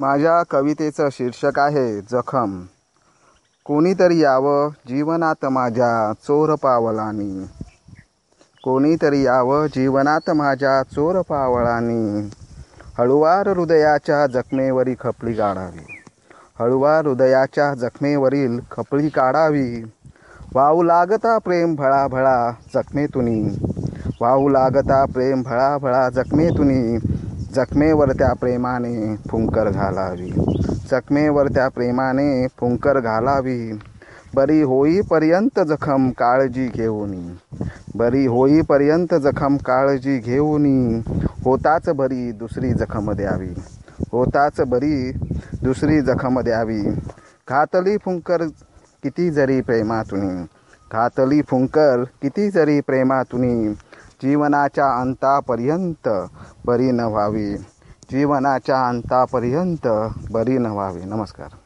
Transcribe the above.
माझ्या कवितेचं शीर्षक आहे जखम. कोणीतरी यावं जीवनात माझ्या चोर पावलानी. कोणीतरी यावं जीवनात माझ्या चोर पावलांनी. हळुवार हृदयाच्या जखमेवरी खपळी काढावी. हळुवार हृदयाच्या जखमेवरील खपळी काढावी. वाहू लागता प्रेम भळाभळा जखमेतुनी. वाहू लागता प्रेम भळाभळा जखमेतुनी. जखमेवर त्या प्रेमाने फुंकर घालावी. जखमेवर त्या प्रेमाने फुंकर घालावी. बरी होईपर्यंत जखम काळजी घेऊनी. बरी होईपर्यंत जखम काळजी घेऊनी. होताच बरी दुसरी जखम द्यावी. होताच बरी दुसरी जखम द्यावी. घातली फुंकर किती जरी प्रेमातुनी. घातली फुंकर किती जरी प्रेमातुनी. जीवनाच्या अंतापर्यंत बरी न व्हावी. जीवनाच्या अंतापर्यंत बरी न व्हावी. नमस्कार.